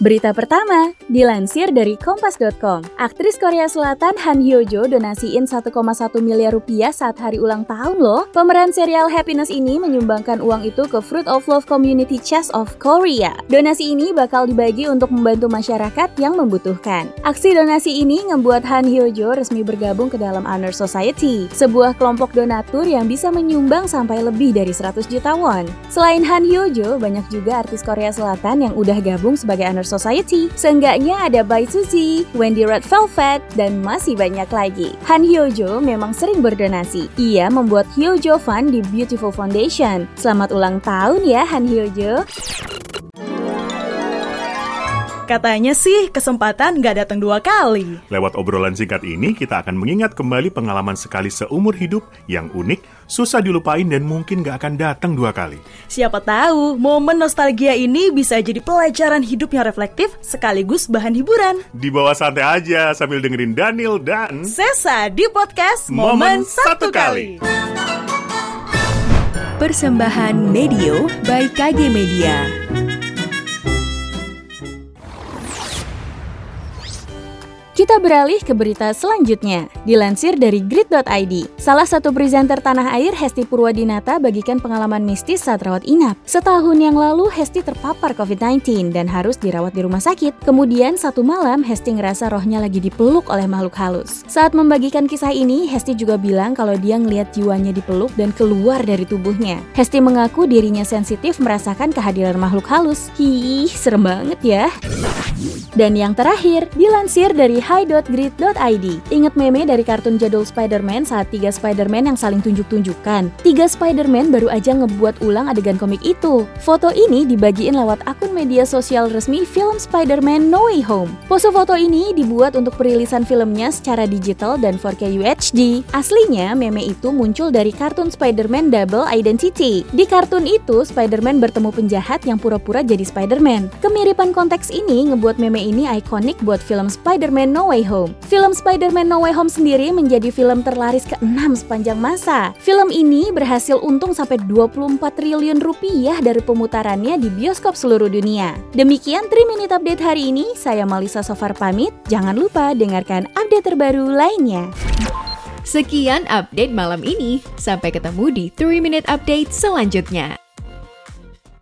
Berita pertama, dilansir dari Kompas.com. Aktris Korea Selatan Han Hyo Jo donasiin 1,1 miliar rupiah saat hari ulang tahun loh. Pemeran serial Happiness ini menyumbangkan uang itu ke Fruit of Love Community Chest of Korea. Donasi ini bakal dibagi untuk membantu masyarakat yang membutuhkan. Aksi donasi ini membuat Han Hyo Jo resmi bergabung ke dalam Honor Society, sebuah kelompok donatur yang bisa menyumbang sampai lebih dari 100 juta won. Selain Han Hyo Jo, banyak juga artis Korea Selatan yang udah gabung sebagai Honor Society. Seenggaknya ada Bai Suzy, Wendy Red Velvet, dan masih banyak lagi. Han Hyojo memang sering berdonasi. Ia membuat Hyojo Fund di Beautiful Foundation. Selamat ulang tahun ya Han Hyojo. Katanya sih kesempatan nggak datang dua kali. Lewat obrolan singkat ini, kita akan mengingat kembali pengalaman sekali seumur hidup yang unik, susah dilupain, dan mungkin nggak akan datang dua kali. Siapa tahu momen nostalgia ini bisa jadi pelajaran hidup yang reflektif sekaligus bahan hiburan. Di bawah santai aja sambil dengerin Daniel dan Sesa di podcast Momen, Satu Kali. Persembahan Medio by KG Media Kita beralih ke berita selanjutnya. Dilansir dari grid.id, salah satu presenter tanah air Hesti Purwadinata bagikan pengalaman mistis saat rawat inap. Setahun yang lalu Hesti terpapar COVID-19 dan harus dirawat di rumah sakit. Kemudian satu malam Hesti ngerasa rohnya lagi dipeluk oleh makhluk halus. Saat membagikan kisah ini, Hesti juga bilang kalau dia ngeliat jiwanya dipeluk dan keluar dari tubuhnya. Hesti mengaku dirinya sensitif merasakan kehadiran makhluk halus. Hih, serem banget ya. Dan yang terakhir, dilansir dari hi.grid.id. Ingat meme dari kartun jadul Spider-Man saat tiga Spider-Man yang saling tunjuk-tunjukkan? Tiga Spider-Man baru aja ngebuat ulang adegan komik itu. Foto ini dibagiin lewat akun media sosial resmi film Spider-Man No Way Home. Pose foto ini dibuat untuk perilisan filmnya secara digital dan 4K UHD. Aslinya, meme itu muncul dari kartun Spider-Man Double Identity. Di kartun itu, Spider-Man bertemu penjahat yang pura-pura jadi Spider-Man. Kemiripan konteks ini ngebuat meme ini ikonik buat film Spider-Man No Way Home. Film Spider-Man No Way Home sendiri menjadi film terlaris ke-6 sepanjang masa. Film ini berhasil untung sampai 24 triliun rupiah dari pemutarannya di bioskop seluruh dunia. Demikian 3 Minute Update hari ini, saya Malisa Sofar pamit. Jangan lupa dengarkan update terbaru lainnya. Sekian update malam ini. Sampai ketemu di 3 Minute Update selanjutnya.